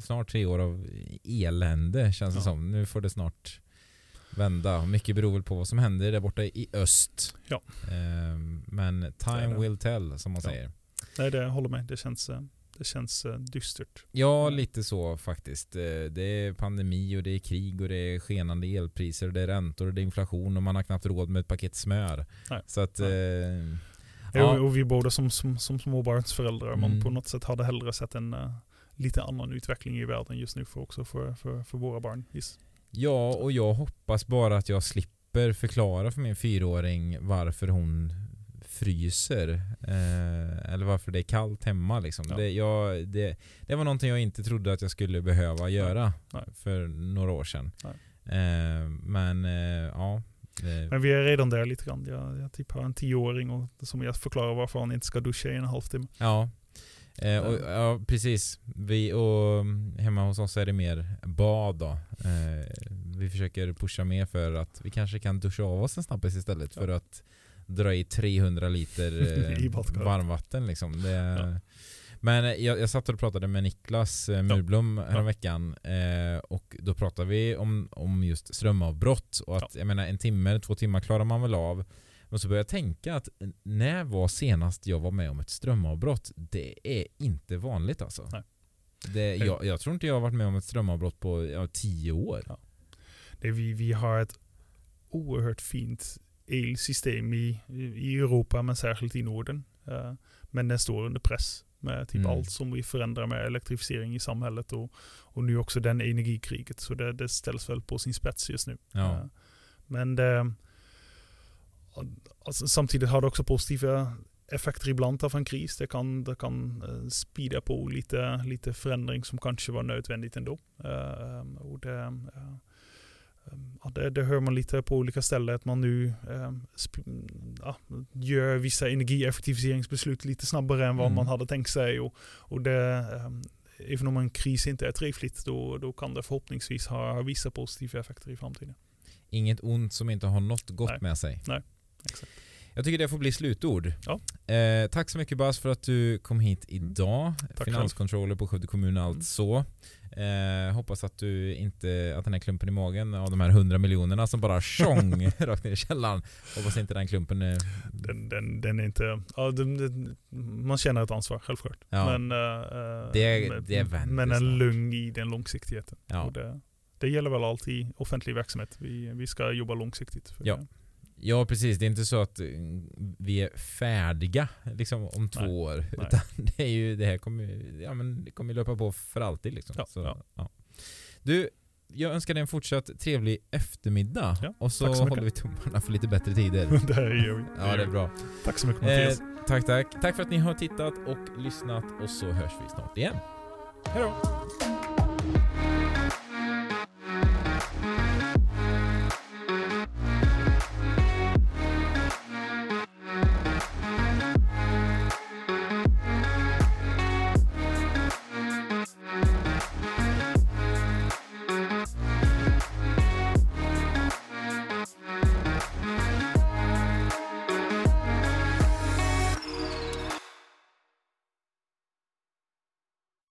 snart tre år av elände känns det Ja. som. Nu får det snart vända. Mycket beror väl på vad som händer där borta i öst. Ja. Eh, Men time will tell som man Ja. säger. Nej, det håller med. Det känns, eh, det känns eh, dystert. Ja, lite så faktiskt. Eh, Det är pandemi och det är krig och det är skenande elpriser och det är räntor och det är inflation och man har knappt råd med ett paket smör. Nej. Så att... Nej. Ja. Och vi båda som, som, som småbarnsföräldrar, man Mm. på något sätt hade hellre sett en lite annan utveckling i världen just nu för också för, för, för våra barn. Yes. Ja, och jag hoppas bara att jag slipper förklara för min fyraåring varför hon fryser. Eh, eller varför det är kallt hemma liksom. Ja. Det, jag, det, det var någonting jag inte trodde att jag skulle behöva göra Nej. för några år sedan. Eh, men eh, ja. eh, Men vi är redan där lite grann. Jag, jag typ har en tioåring och som jag förklarar varför han inte ska duscha i en halvtimme. Ja. Eh, och, ja, precis. Vi, och mm, hemma hos oss är det mer bad då. Eh, vi försöker pusha mer för att vi kanske kan duscha av oss en snabbis istället Ja. för att dra i 300 liter eh, varmvatten liksom. Det, Ja. Men eh, jag, jag satt och pratade med Niklas eh, Murblom häromveckan eh, och då pratade vi om, om just strömavbrott och att jag menar en timme, två timmar klarar man väl av. Men så började jag tänka att när var senast jag var med om ett strömavbrott? Det är inte vanligt alltså. Det, jag, jag tror inte jag har varit med om ett strömavbrott på ja, tio år. Ja. Det vi, vi har ett oerhört fint elsystem i, i Europa men särskilt i Norden. Eh, men den står under press med typ Mm. allt som vi förändrar med elektrifiering i samhället och, och nu också den energikriget. Så det, det ställs väl på sin spets just nu. Ja. Eh, Men det, alltså, samtidigt har det också positiva effekter ibland av en kris. Det kan, det kan eh, speeda på lite, lite förändring som kanske var nödvändigt ändå. Eh, och det, eh, ja, det, det, hör man lite på olika ställen att man nu eh, ja, gör vissa energieffektiviseringsbeslut lite snabbare än vad mm. man hade tänkt sig. Och, och det, eh, även om en kris inte är trevligt, då, då kan det förhoppningsvis ha, ha vissa positiva effekter i framtiden. Inget ont som inte har något gott Nej. med sig. Nej, exakt. Jag tycker det får bli slutord. Ja. Eh, tack så mycket Bas för att du kom hit idag. Tack Finanskontroller på Skövde kommun alltså. Eh, hoppas att du inte, att den här klumpen i magen av de här hundra miljonerna som bara tjong rakt ner i källaren. Hoppas inte den klumpen är... Den, den, den är inte, ja, den, den, man känner ett ansvar självklart. Ja. Men, uh, det, det men en lugn i den långsiktigheten. Ja. Det, det gäller väl alltid i offentlig verksamhet. Vi, vi ska jobba långsiktigt. ja. Det. Ja precis, det är inte så att eh, vi är färdiga liksom, om två Nej. år. Nej. Utan det, är ju, det här kommer, ja, men det kommer löpa på för alltid. Liksom. Ja, så, ja. ja. Du, jag önskar dig en fortsatt trevlig eftermiddag. Ja, och så så håller vi tummarna för lite bättre tider. det här gör vi. Ja, det är bra. Tack så mycket Eh, Mattias. tack, tack. Tack för att ni har tittat och lyssnat och så hörs vi snart igen. Hej då.